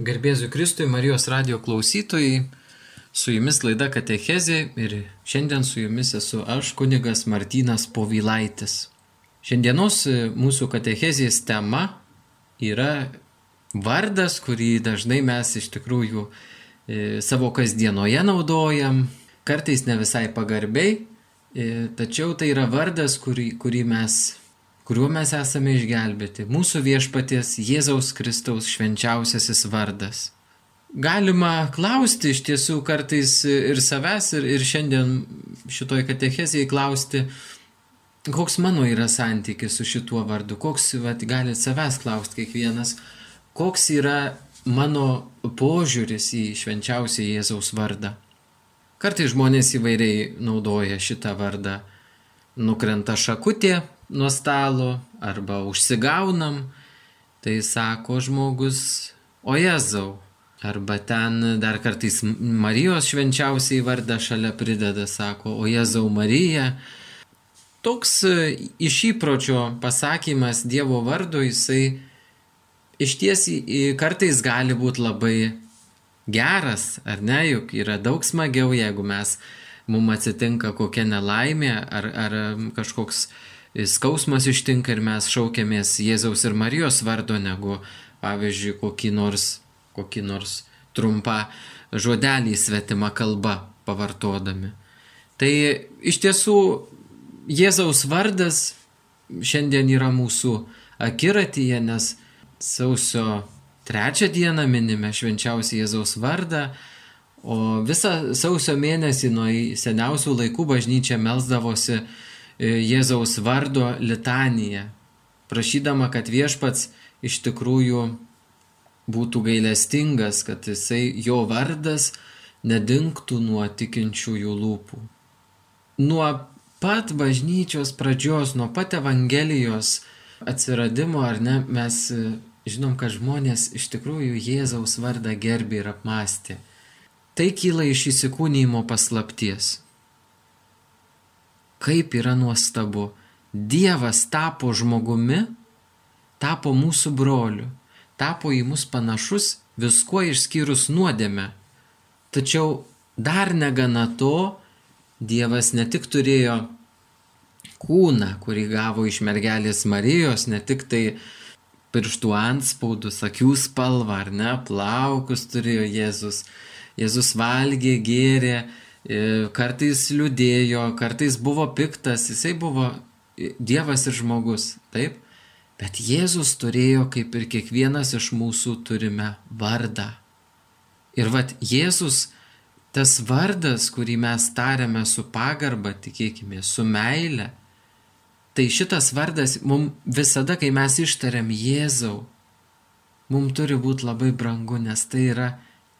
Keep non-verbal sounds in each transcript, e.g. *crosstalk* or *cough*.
Garbėsiu Kristui, Marijos radio klausytojai, su jumis laida Katechezė ir šiandien su jumis esu aš, kunigas Martynas Povilaitis. Šiandienos e, mūsų Katechezės tema yra vardas, kurį dažnai mes iš tikrųjų e, savo kasdienoje naudojam, kartais ne visai pagarbiai, e, tačiau tai yra vardas, kurį, kurį mes kuriuo mes esame išgelbėti, mūsų viešpaties Jėzaus Kristaus švenčiausiasis vardas. Galima klausti iš tiesų kartais ir savęs, ir, ir šiandien šitoj katechezijai klausti, koks mano yra santykis su šituo vardu, koks, vat, gali savęs klausti kiekvienas, koks yra mano požiūris į švenčiausią Jėzaus vardą. Kartais žmonės įvairiai naudoja šitą vardą. Nukrenta šakutė, nuo stalo arba užsigaunam, tai sako žmogus, o Jėzau. Arba ten dar kartais Marijos švenčiausiai vardą šalia prideda, sako, o Jėzau Marija. Toks e, iš įpročio pasakymas Dievo vardo, jisai iš ties kartais gali būti labai geras, ar ne, juk yra daug smagiau, jeigu mes, mums atsitinka kokia nelaimė ar, ar kažkoks skausmas ištinka ir mes šaukiamės Jėzaus ir Marijos vardo, negu, pavyzdžiui, kokį nors, kokį nors trumpą žodelį svetimą kalbą pavartodami. Tai iš tiesų Jėzaus vardas šiandien yra mūsų akiratyje, nes sausio trečią dieną minime švenčiausią Jėzaus vardą, o visą sausio mėnesį nuo seniausių laikų bažnyčia melzdavosi Jėzaus vardo litaniją, prašydama, kad viešpats iš tikrųjų būtų gailestingas, kad jisai, jo vardas nedingtų nuo tikinčiųjų lūpų. Nuo pat bažnyčios pradžios, nuo pat Evangelijos atsiradimo, ar ne, mes e, žinom, kad žmonės iš tikrųjų Jėzaus vardą gerbė ir apmastė. Tai kyla iš įsikūnymo paslapties. Kaip yra nuostabu. Dievas tapo žmogumi, tapo mūsų broliu, tapo į mus panašus viskuo išskyrus nuodėmę. Tačiau dar negana to, Dievas ne tik turėjo kūną, kurį gavo iš mergelės Marijos, ne tik tai pirštų anspaudus, akių spalvą ar ne, plaukus turėjo Jėzus. Jėzus valgė, gėrė, kartais liūdėjo, kartais buvo piktas, jisai buvo Dievas ir žmogus, taip? Bet Jėzus turėjo, kaip ir kiekvienas iš mūsų, turime vardą. Ir vad Jėzus, tas vardas, kurį mes tariame su pagarba, tikėkime, su meile, tai šitas vardas mums visada, kai mes ištariam Jėzau, mums turi būti labai brangu, nes tai yra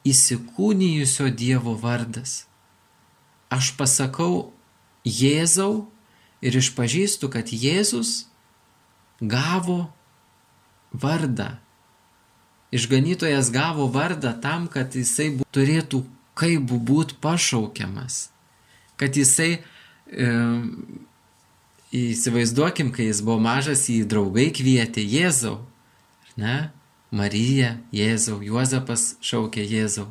įsikūnijusio Dievo vardas aš pasakau Jėzau ir išpažįstu, kad Jėzus gavo vardą. Išganytojas gavo vardą tam, kad jisai turėtų kaip būti pašaukiamas. Kad jisai, e, įsivaizduokim, kai jis buvo mažas, jį draugai kvietė Jėzau. Ne? Marija, Jėzau, Juozapas šaukė Jėzau.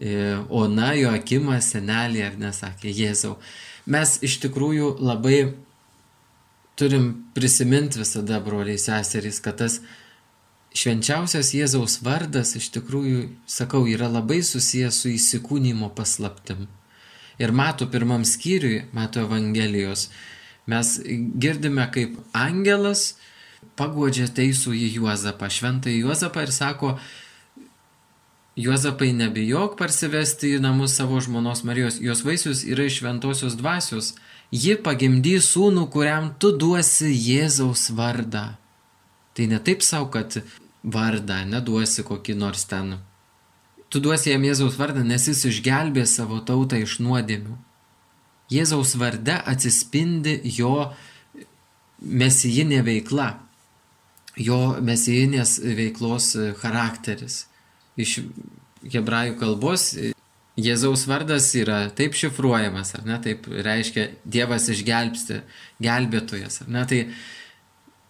E, Ona, Joakimas, senelį, ar nesakė Jėzau. Mes iš tikrųjų labai turim prisiminti visada, broliai seserys, kad tas švenčiausias Jėzaus vardas iš tikrųjų, sakau, yra labai susijęs su įsikūnymo paslaptim. Ir mato pirmam skyriui, mato Evangelijos, mes girdime, kaip angelas pagodžia teisų į Juozapą, šventąjį Juozapą ir sako, Juozapai nebijok parsivesti į namus savo žmonos Marijos, jos vaisius yra iš šventosios dvasios, ji pagimdys sūnų, kuriam tu duosi Jėzaus vardą. Tai ne taip savo, kad vardą neduosi kokį nors ten. Tu duosi jam Jėzaus vardą, nes jis išgelbė savo tautą iš nuodėmių. Jėzaus varde atsispindi jo mesijinė veikla, jo mesijinės veiklos charakteris iš hebrajų kalbos Jėzaus vardas yra taip šifruojamas, ar ne, taip reiškia Dievas išgelbsti, gelbėtojas, ar ne, tai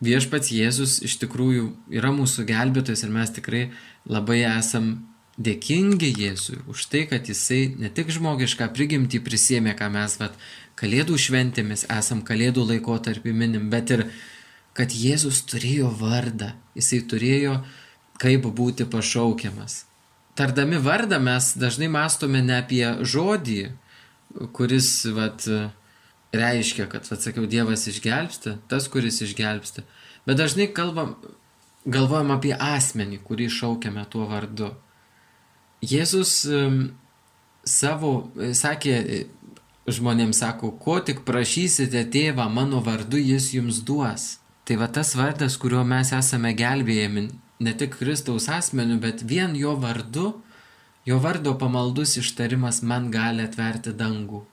viešpats Jėzus iš tikrųjų yra mūsų gelbėtojas ir mes tikrai labai esam dėkingi Jėzui už tai, kad jisai ne tik žmogišką prigimtį prisėmė, ką mes vat, kalėdų šventėmis esam kalėdų laikotarpį minim, bet ir kad Jėzus turėjo vardą, jisai turėjo kaip būti pašaukiamas. Tardami vardą mes dažnai mastome ne apie žodį, kuris vat, reiškia, kad, atsakiau, Dievas išgelbsti, tas, kuris išgelbsti, bet dažnai kalbam, galvojam apie asmenį, kurį šaukiame tuo vardu. Jėzus savo, sakė, žmonėms sako, ko tik prašysite tėvą mano vardu, jis jums duos. Tai va tas vardas, kuriuo mes esame gelbėjami, ne tik Kristaus asmeniu, bet vien jo vardu, jo vardo pamaldus ištarimas man gali atverti dangų.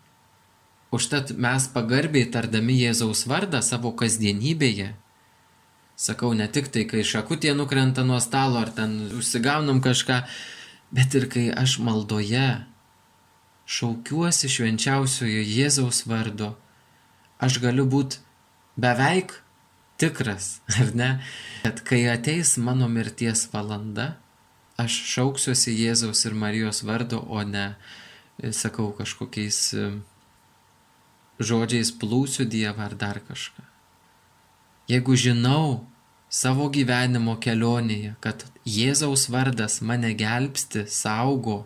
Užtat mes pagarbiai tardami Jėzaus vardą savo kasdienybėje, sakau ne tik tai, kai šakutė nukrenta nuo stalo ar ten užsigaunam kažką, bet ir kai aš maldoje šaukiuosi švenčiausiojo Jėzaus vardu, aš galiu būti beveik tikras, *laughs* ar ne, kad kai ateis mano mirties valanda, aš šauksiuosi Jėzaus ir Marijos vardu, o ne, sakau, kažkokiais e, žodžiais plūsiu Dievą ar dar kažką. Jeigu žinau savo gyvenimo kelionėje, kad Jėzaus vardas mane gelbsti, saugo,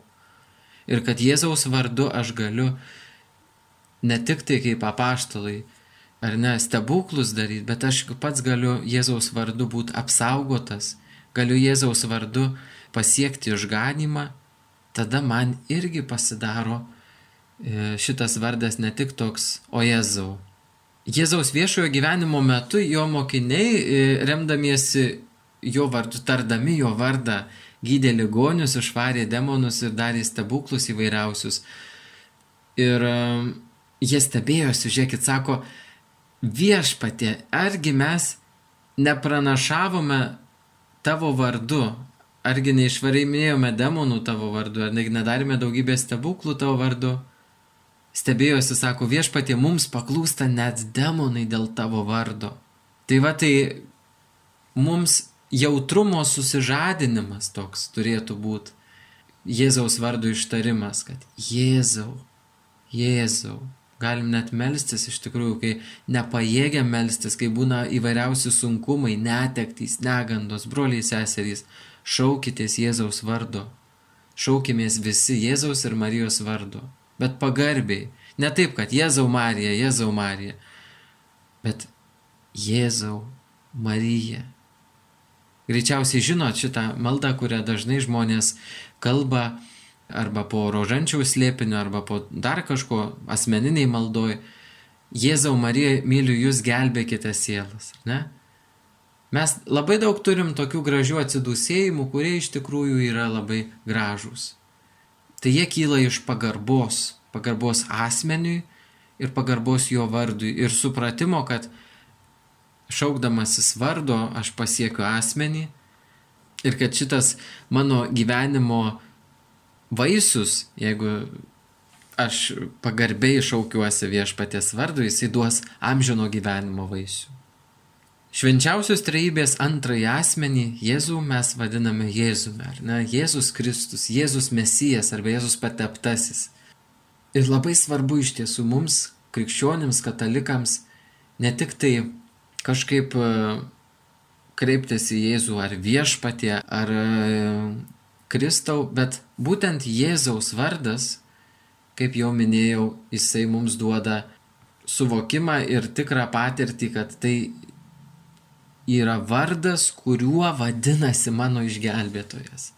ir kad Jėzaus vardu aš galiu ne tik tai kaip apaštalai, ar ne, stebuklus daryti, bet aš pats galiu Jėzaus vardu būti apsaugotas, galiu Jėzaus vardu pasiekti išganimą, tada man irgi pasidaro e, šitas vardas ne tik toks, o Jėzau. Jėzaus viešojo gyvenimo metu jo mokiniai, e, remdamiesi jo vardu, tardami jo vardą, gydė ligonius, išvarė demonus ir darė stebuklus įvairiausius. Ir um, jie stebėjosi, žiūrėkit, sako, viešpatė, argi mes nepranašavome tavo vardu, argi neišvarėminėjome demonų tavo vardu, ar nedarėme daugybę stebuklų tavo vardu. Stebėjosi, sako, viešpatė mums paklūsta net demonai dėl tavo vardo. Tai va tai mums jautrumo susižadinimas toks turėtų būti. Jėzaus vardo ištarimas, kad Jėzau, Jėzau. Galim net melstis iš tikrųjų, kai nepajėgiam melstis, kai būna įvairiausi sunkumai, netektys, negandos, broliai seserys. Šaukitės Jėzaus vardo. Šaukimės visi Jėzaus ir Marijos vardo. Bet pagarbiai. Ne taip, kad Jėzau Marija, Jėzau Marija. Bet Jėzau Marija. Greičiausiai žinot šitą maldą, kurią dažnai žmonės kalba arba po rožančiaus slėpiniu, arba po dar kažko asmeniniai maldoj. Jėzau Marija, myliu jūs, gelbėkite sielas. Ne? Mes labai daug turim tokių gražių atsidūsėjimų, kurie iš tikrųjų yra labai gražūs. Tai jie kyla iš pagarbos, pagarbos asmeniui ir pagarbos jo vardui ir supratimo, kad šaukdamasis vardo aš pasiekiu asmenį ir kad šitas mano gyvenimo vaisius, jeigu aš pagarbiai šaukiuosi viešpaties vardu, jisai duos amžino gyvenimo vaisių. Švenčiausios trejybės antrąjį asmenį Jėzų mes vadiname Jėzumi, ar ne? Jėzus Kristus, Jėzus Mesijas arba Jėzus pateptasis. Ir labai svarbu iš tiesų mums, krikščionims, katalikams, ne tik tai kažkaip e, kreiptis į Jėzų ar viešpatį, ar e, Kristau, bet būtent Jėzaus vardas, kaip jau minėjau, jisai mums duoda suvokimą ir tikrą patirtį, kad tai yra vardas, kuriuo vadinasi mano išgelbėtojas.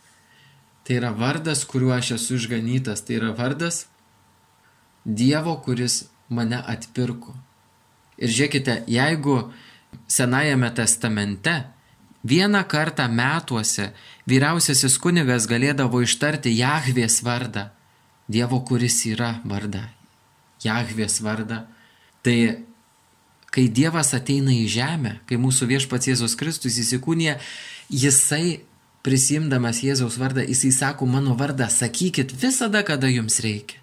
Tai yra vardas, kuriuo aš esu išganytas. Tai yra vardas Dievo, kuris mane atpirko. Ir žiūrėkite, jeigu Senajame testamente vieną kartą metuose vyriausiasis kunigas galėdavo ištarti Jahvės vardą, Dievo, kuris yra vardą, Jahvės vardą. Tai kai Dievas ateina į žemę, kai mūsų viešpats Jėzus Kristus įsikūnė, jisai prisimdamas Jėzaus vardą, jisai sako mano vardą, sakykit visada, kada jums reikia.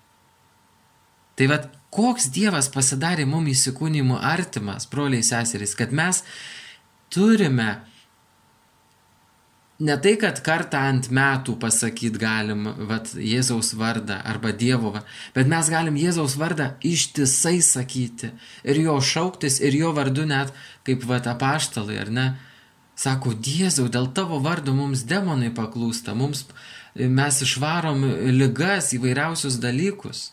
Tai vad koks Dievas pasidarė mum įsikūnymu artimas, broliai seserys, kad mes turime ne tai, kad kartą ant metų pasakyti galim vat, Jėzaus vardą arba Dievo vardą, bet mes galim Jėzaus vardą ištisai sakyti ir jo šauktis ir jo vardu net kaip vat apaštalai, ar ne? Sako, Jėzau, dėl tavo vardo mums demonai paklūsta, mums mes išvarom ligas, įvairiausius dalykus.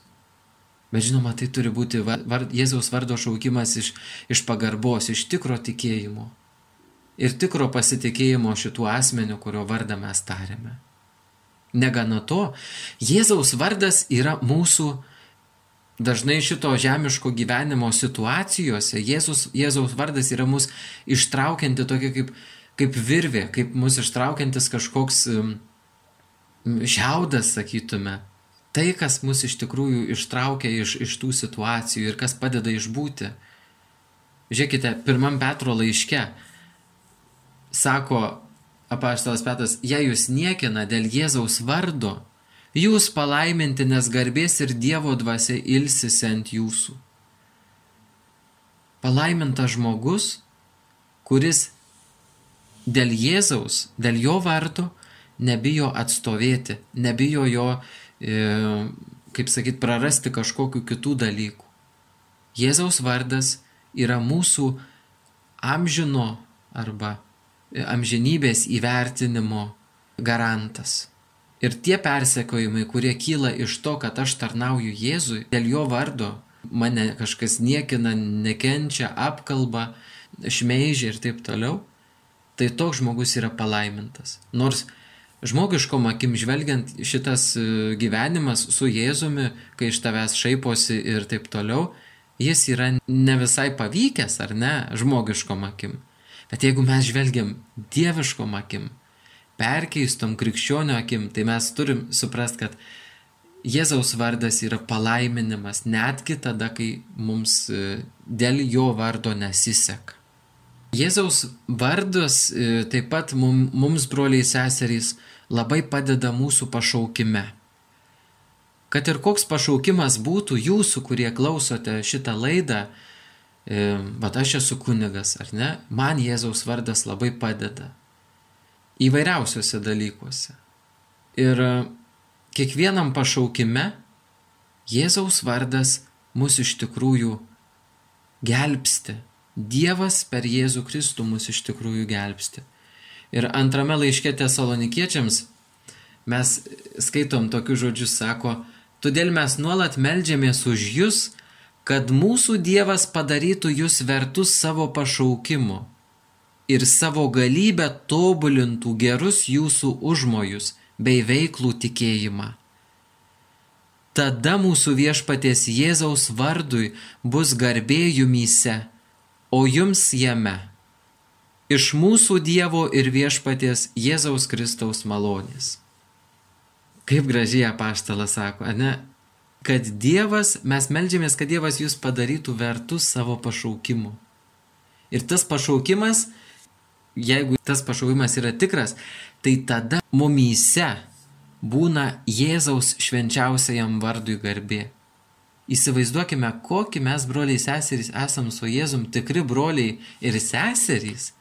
Bet žinoma, tai turi būti vard, Jėzaus vardo šaukimas iš, iš pagarbos, iš tikro tikėjimo ir tikro pasitikėjimo šituo asmeniu, kurio vardą mes tarėme. Negana to, Jėzaus vardas yra mūsų dažnai šito žemiško gyvenimo situacijose. Jėzus, Jėzaus vardas yra mus ištraukianti tokia kaip, kaip virvė, kaip mus ištraukiantis kažkoks šiaudas, sakytume. Tai, kas mus iš tikrųjų ištraukia iš, iš tų situacijų ir kas padeda išbūti. Žiūrėkite, pirmam Petro laiške sako apaštalas Petras, jei jūs niekina dėl Jėzaus vardo, jūs palaiminti, nes garbės ir Dievo dvasia ilsisi ant jūsų. Palaimintas žmogus, kuris dėl Jėzaus, dėl jo vardo nebijo atstovėti, nebijo jo, e, kaip sakyt, prarasti kažkokiu kitų dalykų. Jėzaus vardas yra mūsų amžino arba amžinybės įvertinimo garantas. Ir tie persekojimai, kurie kyla iš to, kad aš tarnauju Jėzui, dėl jo vardo mane kažkas niekina, nekenčia, apkalba, šmeižia ir taip toliau, tai toks žmogus yra palaimintas. Nors žmogiškom akim žvelgiant šitas e, gyvenimas su Jėzumi, kai iš tavęs šaiposi ir taip toliau, jis yra ne visai pavykęs, ar ne, žmogiškom akim. Bet jeigu mes žvelgiam dieviškom akim, perkeistom krikščionio akim, tai mes turim suprasti, kad Jėzaus vardas yra palaiminimas netgi tada, kai mums e, dėl jo vardo nesiseka. Jėzaus vardas e, taip pat mums, broliai seserys, labai padeda mūsų pašaukime. Kad ir koks pašaukimas būtų jūsų, kurie klausote šitą laidą, bet aš esu kunigas, ar ne, man Jėzaus vardas labai padeda įvairiausiuose dalykuose. Ir e, kiekvienam pašaukime Jėzaus vardas mus iš tikrųjų gelbsti. Dievas per Jėzų Kristų mus iš tikrųjų gelbsti. Ir antrame laiške tesalonikiečiams mes skaitom tokius žodžius, sako, todėl mes nuolat melžiamės už jūs, kad mūsų Dievas padarytų jūs vertus savo pašaukimo ir savo galybę tobulintų gerus jūsų užmojus bei veiklų tikėjimą. Tada mūsų viešpaties Jėzaus vardui bus garbė jumyse, o jums jame. Iš mūsų Dievo ir viešpaties Jėzaus Kristaus malonės. Kaip gražiai apaštalas sako, ne, kad Dievas, mes melžiamės, kad Dievas jūs padarytų vertus savo pašaukimu. Ir tas pašaukimas, jeigu tas pašaukimas yra tikras, tai tada mumyse būna Jėzaus švenčiausiajam vardui garbė. Įsivaizduokime, kokį mes broliai seserys esam su Jėzum, tikri broliai ir seserys.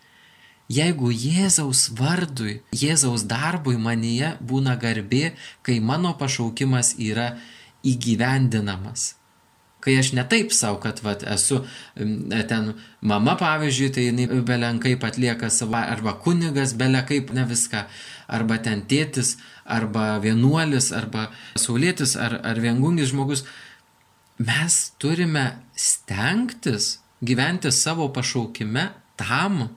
Jeigu Jėzaus vardui, Jėzaus darbui manyje būna garbė, kai mano pašaukimas yra įgyvendinamas. Kai aš ne taip savo, kad vat, esu ten mama, pavyzdžiui, tai jinai belenkaip atlieka savo, arba kunigas belekaip ne viską, arba ten tėtis, arba vienuolis, arba saulėtis, ar, ar viengungis žmogus. Mes turime stengtis gyventi savo pašaukime tam,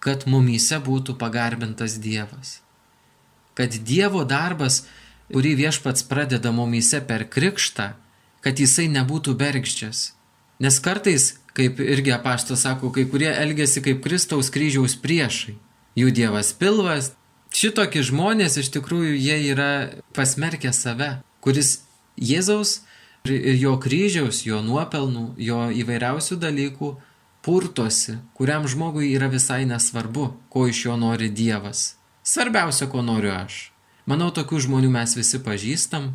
kad mumyse būtų pagarbintas Dievas. Kad Dievo darbas kurį viešpats pradeda mumyse per krikštą, kad jisai nebūtų bergždžias. Nes kartais, kaip irgi apaštas sako, kai kurie elgesi kaip Kristaus kryžiaus priešai. Jų dievas pilvas. Šitokie žmonės iš tikrųjų jie yra pasmerkę save, kuris Jėzaus ir jo kryžiaus, jo nuopelnų, jo įvairiausių dalykų purtosi, kuriam žmogui yra visai nesvarbu, ko iš jo nori Dievas. Svarbiausia, ko noriu aš. Manau, tokių žmonių mes visi pažįstam.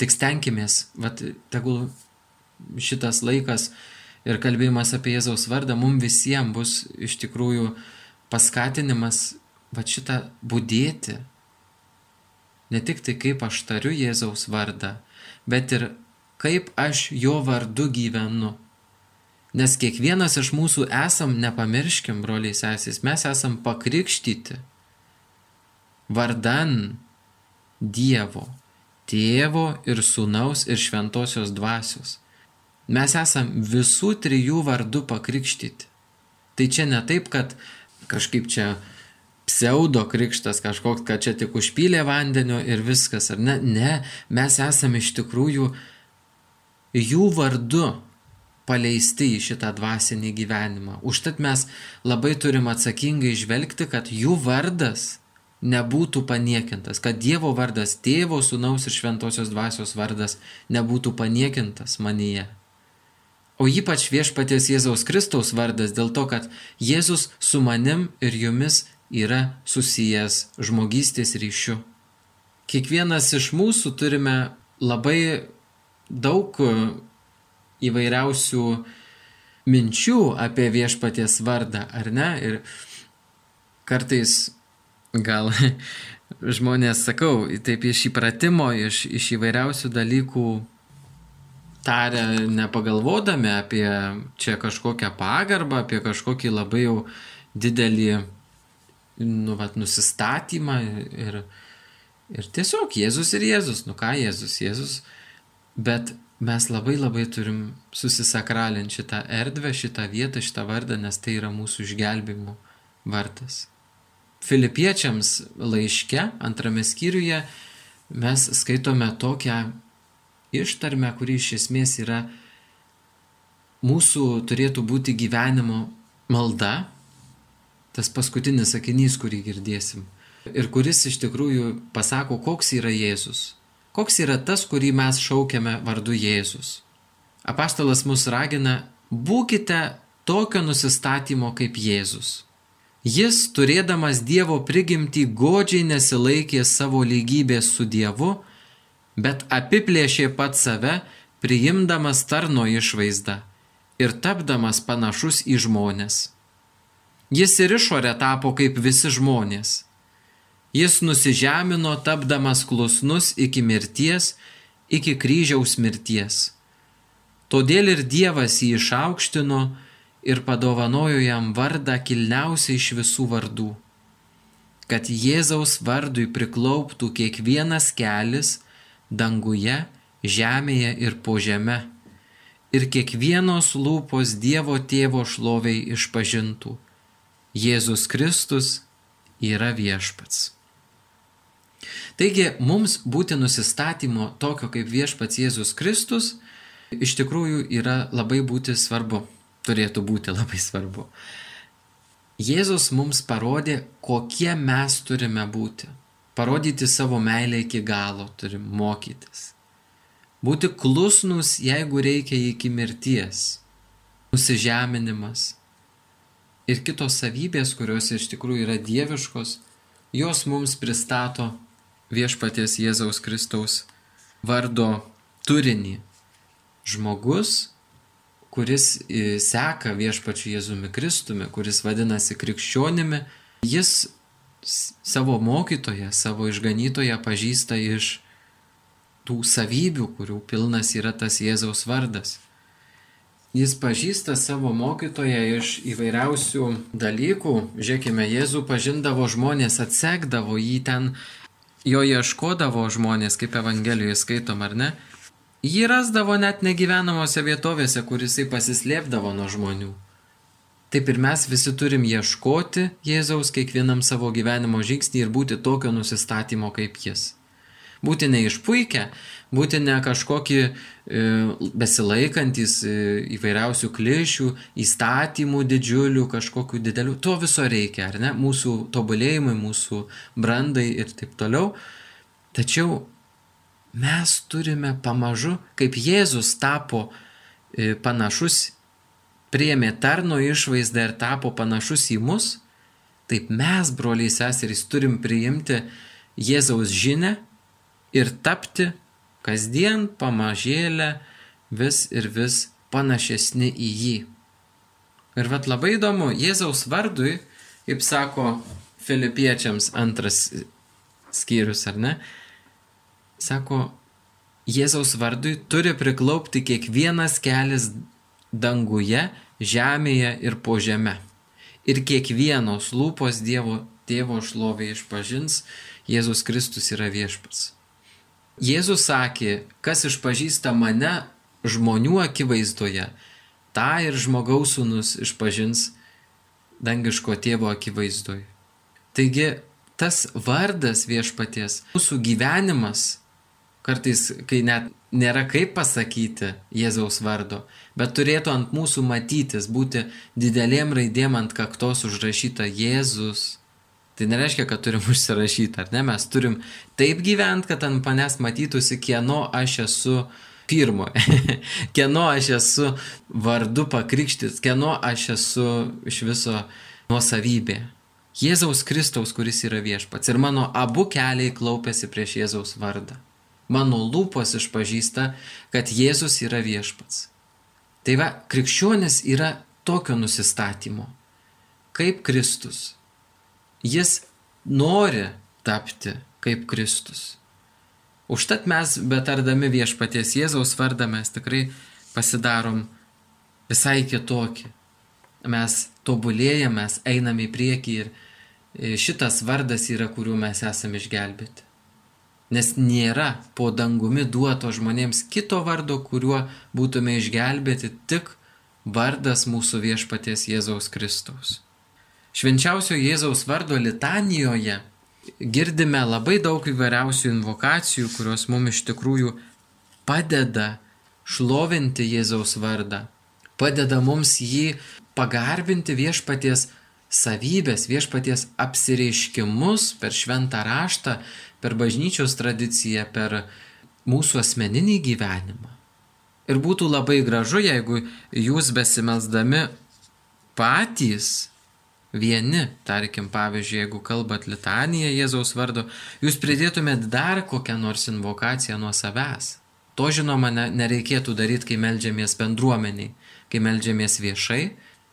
Tik stenkimės, vat, tegul šitas laikas ir kalbėjimas apie Jėzaus vardą mums visiems bus iš tikrųjų paskatinimas va šitą būdėti. Ne tik tai kaip aš tariu Jėzaus vardą, bet ir kaip aš jo vardu gyvenu. Nes kiekvienas iš mūsų esam, nepamirškim, broliai sesės, mes esam pakrikštyti vardan Dievo, tėvo ir sūnaus ir šventosios dvasios. Mes esam visų trijų vardų pakrikštyti. Tai čia ne taip, kad kažkaip čia pseudo krikštas kažkoks, kad čia tik užpylė vandenio ir viskas, ar ne? Ne, mes esame iš tikrųjų jų vardu paleisti į šitą dvasinį gyvenimą. Užtat mes labai turim atsakingai žvelgti, kad jų vardas nebūtų paniekintas, kad Dievo vardas, Tėvo, Sūnaus ir Šventosios Dvasios vardas nebūtų paniekintas manyje. O ypač viešpaties Jėzaus Kristaus vardas dėl to, kad Jėzus su manim ir jumis yra susijęs žmogystės ryšiu. Kiekvienas iš mūsų turime labai daug įvairiausių minčių apie viešpaties vardą, ar ne? Ir kartais gal *laughs* žmonės, sakau, taip iš įpratimo, iš, iš įvairiausių dalykų taria nepagalvodami apie čia kažkokią pagarbą, apie kažkokį labai jau didelį nu, vat, nusistatymą ir, ir tiesiog Jėzus ir Jėzus, nu ką Jėzus, Jėzus, bet mes labai labai turim susisakralinti šitą erdvę, šitą vietą, šitą vardą, nes tai yra mūsų išgelbimo vardas. Filipiečiams laiške, antrame skyriuje, mes skaitome tokią ištarmę, kuri iš esmės yra mūsų turėtų būti gyvenimo malda, tas paskutinis sakinys, kurį girdėsim. Ir kuris iš tikrųjų pasako, koks yra Jėzus. Koks yra tas, kurį mes šaukiame vardu Jėzus. Apaštalas mus ragina, būkite tokio nusistatymo kaip Jėzus. Jis, turėdamas Dievo prigimtį, godžiai nesilaikė savo lygybės su Dievu, bet apiplėšė pat save, priimdamas tarno išvaizdą ir tapdamas panašus į žmonės. Jis ir išorė tapo kaip visi žmonės. Jis nusižemino tapdamas klusnus iki mirties, iki kryžiaus mirties. Todėl ir Dievas jį išaukštino ir padovanojo jam vardą kilniausiai iš visų vardų, kad Jėzaus vardui priklauptų kiekvienas kelis danguje, žemėje ir po žeme, ir kiekvienos lūpos Dievo tėvo šloviai išpažintų Jėzus Kristus yra viešpats. Taigi mums būti nusistatymo tokio kaip viešpats Jėzus Kristus iš tikrųjų yra labai būti svarbu, turėtų būti labai svarbu. Jėzus mums parodė, kokie mes turime būti. Parodyti savo meilę iki galo turim mokytis. Būti klusnus, jeigu reikia iki mirties. Nusižeminimas, ir kitos savybės, kurios iš tikrųjų yra dieviškos, jos mums pristato viešpaties Jėzaus Kristaus vardo turinį. Žmogus, kuris e, seka viešpačiu Jėzumi Kristumi, kuris vadinasi krikščionimi, jis savo mokytoją, savo išganytoją pažįsta iš tų savybių, kurių pilnas yra tas Jėzaus vardas. Jis pažįsta savo mokytoją iš įvairiausių dalykų. Žiūrėkime, Jėzų pažindavo žmonės, atsekdavo jį ten, jo ieškodavo žmonės, kaip Evangelijoje skaitom, ar ne? Jį rasdavo net negyvenamose vietovėse, kur jisai pasislėpdavo nuo žmonių. Taip ir mes visi turim ieškoti Jėzaus kiekvienam savo gyvenimo žingsnį ir būti tokio nusistatymo kaip jis. Būti neišpuikę, būti ne kažkokį e, besilaikantis e, įvairiausių klišių, įstatymų didžiulių, kažkokių didelių. To viso reikia, ar ne? Mūsų tobulėjimui, mūsų brandai ir taip toliau. Tačiau mes turime pamažu, kaip Jėzus tapo e, panašus, priemė tarno išvaizdą ir tapo panašus į mus, taip mes, broliai seserys, turim priimti Jėzaus žinę ir tapti kasdien pamažėlę vis ir vis panašesni į jį. Ir vad labai įdomu, Jėzaus vardui, kaip sako Filipiečiams antras skyrius, ar ne? Sako, Jėzaus vardui turi priklaupti kiekvienas kelias danguje, žemėje ir po žemę. Ir kiekvienos lūpos Dievo tėvo šlovė išpažins, Jėzus Kristus yra viešpats. Jėzus sakė, kas išpažįsta mane žmonių akivaizdoje, tą ir žmogaus sūnus išpažins dangiško tėvo akivaizdoje. Taigi tas vardas viešpaties, mūsų gyvenimas, kartais, kai net nėra kaip pasakyti Jėzaus vardo, bet turėtų ant mūsų matytis, būti didelėm raidėm ant kaktos užrašyta Jėzus. Tai nereiškia, kad turim *laughs* užsirašyti, ar ne? Mes turim taip gyventi, kad ant manęs matytųsi, kieno aš esu pirmo, *laughs* kieno aš esu vardu pakrikštis, kieno aš esu iš viso nuosavybė. Jėzaus Kristaus, kuris yra viešpats. Ir mano abu keliai klaupiasi prieš Jėzaus vardą. Mano lūpos išpažįsta, kad Jėzus yra viešpats. Tai va, krikščionis yra tokio nusistatymo, kaip Kristus. Jis nori tapti kaip Kristus. Užtat mes, betardami viešpaties Jėzaus vardą, mes tikrai pasidarom visai kitokį. Mes tobulėjame, mes einame į priekį ir e, šitas vardas yra, kuriuo mes esame išgelbėti. Nes nėra po dangumi duoto žmonėms kito vardo, kuriuo būtume išgelbėti, tik vardas mūsų viešpaties Jėzaus Kristaus. Švenčiausio Jėzaus vardo litanijoje girdime labai daug įvairiausių invokacijų, kurios mums iš tikrųjų padeda šlovinti Jėzaus vardą, padeda mums jį pagarbinti viešpaties savybės, viešpaties apsireiškimus per šventą raštą, per bažnyčios tradiciją, per mūsų asmeninį gyvenimą. Ir būtų labai gražu, jeigu jūs besimelsdami patys vieni, tarkim, pavyzdžiui, jeigu kalbat litaniją Jėzaus vardu, jūs pridėtumėt dar kokią nors invokaciją nuo savęs. To žinoma nereikėtų daryti, kai melžiamės bendruomeniai, kai melžiamės viešai,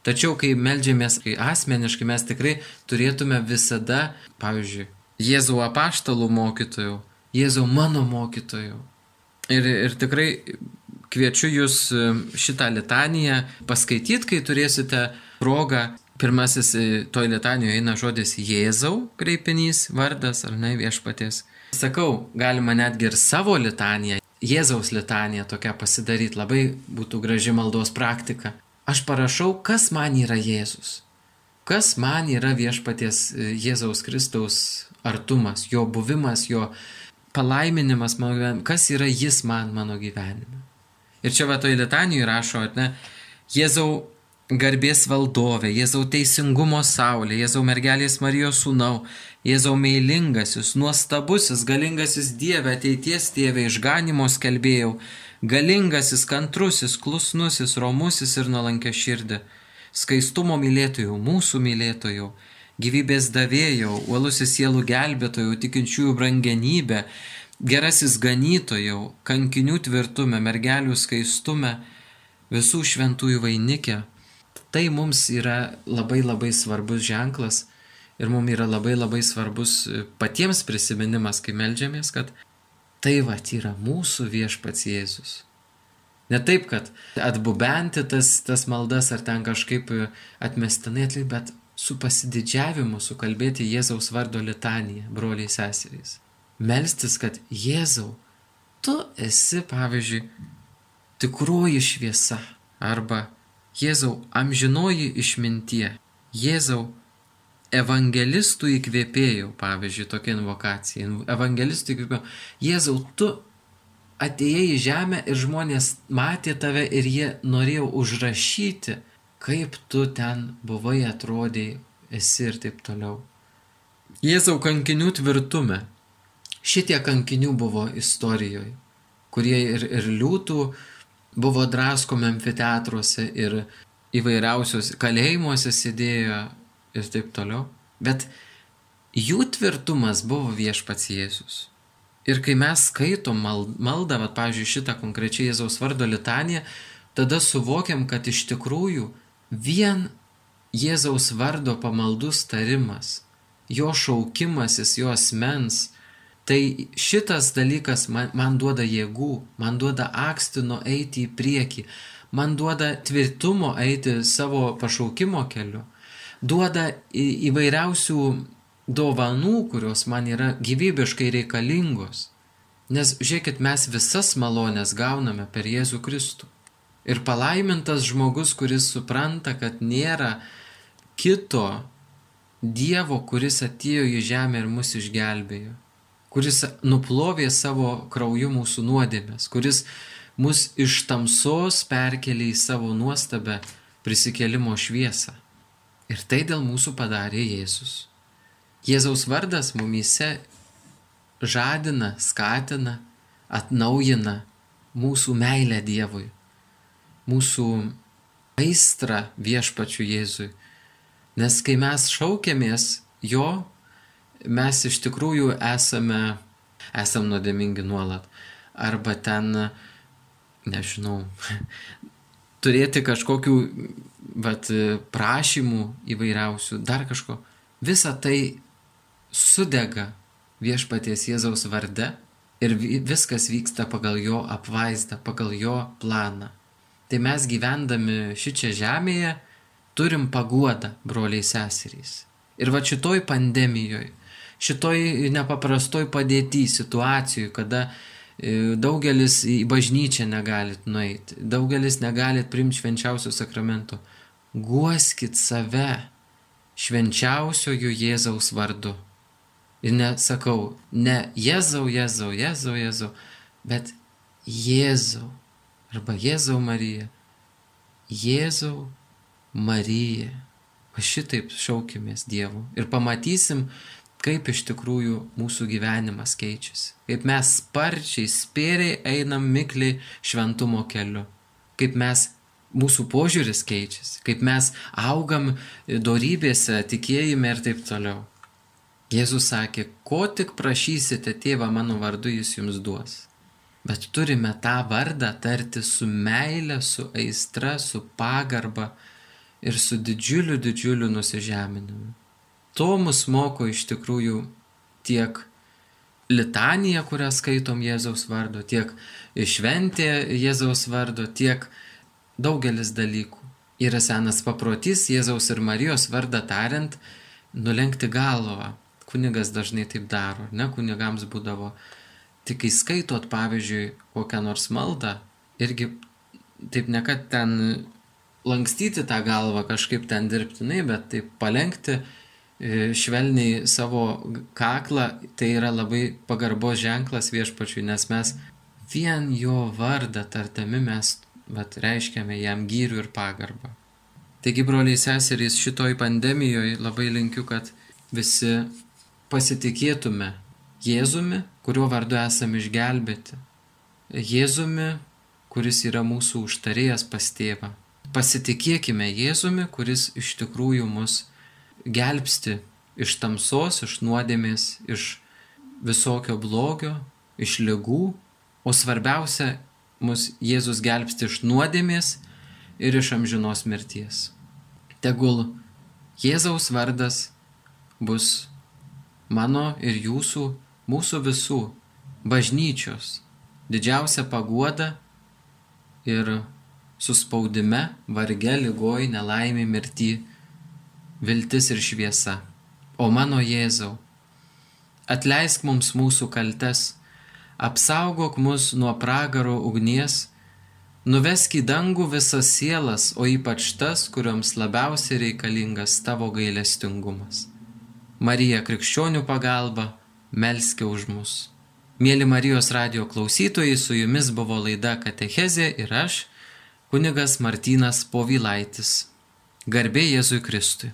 tačiau kai melžiamės kai asmeniškai, mes tikrai turėtume visada, pavyzdžiui, Jėzau apaštalų mokytojų, Jėzau mano mokytojų. Ir, ir tikrai kviečiu jūs šitą litaniją paskaityti, kai turėsite progą Pirmasis toj litanijoje eina žodis Jėzau, kreipinys, vardas ar ne viešpaties. Sakau, galima netgi ir savo litaniją, Jėzaus litaniją tokią pasidaryti, labai būtų graži maldos praktika. Aš parašau, kas man yra Jėzus. Kas man yra viešpaties e, Jėzaus Kristaus artumas, jo buvimas, jo palaiminimas mano gyvenime, kas yra jis man mano gyvenime. Ir čia va toj litanijoje rašo, ne, Jėzau garbės valdovė, Jėzau teisingumo saulė, Jėzau mergelės Marijos sūnau, Jėzau meilingasis, nuostabusis, galingasis Dieve, ateities tėvė, išganimo skelbėjau, galingasis, kantrusis, klusnusis, romusis ir nuolankė širdį, skaistumo mylėtojų, mūsų mylėtojų, gyvybės davėjau, uolusis sielų gelbėtojų, tikinčiųjų brangenybę, gerasis ganytojau, kankinių tvirtume, mergelių skaistume, visų šventųjų vainikė, Tai mums yra labai labai svarbus ženklas ir mums yra labai labai svarbus patiems prisiminimas, kai melžiamės, kad tai va yra mūsų viešpats Jėzus. Ne taip, kad atbubenti tas, tas maldas ar ten kažkaip atmestinai atlikti, bet su pasididžiavimu sukalbėti Jėzaus vardo litaniją, broliai seserys. Melstis, kad Jėzau, tu esi, pavyzdžiui, tikroji šviesa arba Jėzau amžinoji išmintie, Jėzau evangelistų įkvėpėjau, pavyzdžiui, tokia invokacija, evangelistų įkvėpėjau, Jėzau, tu atėjai į žemę ir žmonės matė tave ir jie norėjo užrašyti, kaip tu ten buvai, atrodėjai, esi ir taip toliau. Jėzau kankinių tvirtume. Šitie kankinių buvo istorijoje, kurie ir, ir liūtų buvo draskomi amfiteatruose ir įvairiausios kalėjimuose sėdėjo ir taip toliau. Bet jų tvirtumas buvo viešpats Jėzus. Ir kai mes skaitom maldą, va, pavyzdžiui, šitą konkrečiai Jėzaus vardo litaniją, tada suvokiam, kad iš tikrųjų vien Jėzaus vardo pamaldus tarimas jo šaukimasis, jo asmens, tai šitas dalykas man, man duoda jėgų, man duoda akstino eiti į priekį, man duoda tvirtumo eiti savo pašaukimo keliu, duoda į, įvairiausių dovanų, kurios man yra gyvybiškai reikalingos. Nes žiūrėkit, mes visas malonės gauname per Jėzų Kristų. Ir palaimintas žmogus, kuris supranta, kad nėra kito Dievo, kuris atėjo į žemę ir mus išgelbėjo, kuris nuplovė savo krauju mūsų nuodėmės, kuris mus iš tamsos perkelė į savo nuostabę prisikelimo šviesą. Ir tai dėl mūsų padarė Jėzus. Jėzaus vardas mumyse žadina, skatina, atnaujina mūsų meilę Dievui, mūsų aistrą viešpačiu Jėzui. Nes kai mes šaukiamės jo, mes iš tikrųjų esame, esam nuodėmingi nuolat. Arba ten, nežinau, *laughs* turėti kažkokių vat, prašymų įvairiausių, dar kažko. Visa tai sudega viešpaties Jėzaus varde ir viskas vyksta pagal jo apvaizdą, pagal jo planą. Tai mes gyvendami šičia žemėje turim paguodą, broliai seserys. Ir va šitoj pandemijoje, šitoj nepaprastoj padėti situacijoje, kada e, daugelis į bažnyčią negalit nueiti, daugelis negalit primti švenčiausio sakramento, guoskit save švenčiausiojo Jėzaus vardu. Ir nesakau, ne Jėzau, Jėzau, Jėzau, Jėzau, bet Jėzau. Arba Jėzau Marija. Jėzau Marija. Va šitaip šaukimės Dievu. Ir pamatysim, kaip iš tikrųjų mūsų gyvenimas keičiasi. Kaip mes sparčiai, spėriai einam mikliai šventumo keliu. Kaip mes, mūsų požiūris keičiasi. Kaip mes augam dorybėse, tikėjime ir taip toliau. Jėzus sakė, ko tik prašysite tėvą mano vardu, jis jums duos. Bet turime tą vardą tarti su meile, su aistra, su pagarba ir su didžiuliu, didžiuliu nusižeminimu. To mus moko iš tikrųjų tiek litanija, kurią skaitom Jėzaus vardo, tiek šventė Jėzaus vardo, tiek daugelis dalykų. Yra senas paprotys Jėzaus ir Marijos vardą tariant, nulenkti galvą kunigas dažnai taip daro, ne kunigams būdavo. Tik kai skaitot, pavyzdžiui, kokią nors maldą, irgi taip ne kad ten lankstyti tą galvą kažkaip ten dirbtinai, bet taip palengti e, švelniai savo kaklą, tai yra labai pagarbos ženklas viešpačiui, nes mes vien jo vardą tartami mes vat, reiškiame jam gyrių ir pagarbą. Taigi, broliai seserys, šitoj pandemijoje labai linkiu, kad visi pasitikėtume Jėzumi, kuriuo vardu esame išgelbėti. Jėzumi, kuris yra mūsų užtarėjas pas tėvą. Pasitikėkime Jėzumi, kuris iš tikrųjų mus gelbsti iš tamsos, iš nuodėmės, iš visokio blogio, iš lygų, o svarbiausia, mus Jėzus gelbsti iš nuodėmės ir iš amžinos mirties. Tegul Jėzaus vardas bus mano ir jūsų, mūsų visų, bažnyčios, didžiausia paguoda ir suspaudime, varge, lygoj, nelaimė, mirti, viltis ir šviesa. O mano Jėzau, atleisk mums mūsų kaltes, apsaugok mus nuo pragaro ugnies, nuvesk į dangų visas sielas, o ypač tas, kuriuoms labiausiai reikalingas tavo gailestingumas. Marija Krikščionių pagalba, melskė už mus. Mėly Marijos radio klausytojai, su jumis buvo laida Katechezė ir aš, kunigas Martynas Povilaitis. Garbė Jėzui Kristui.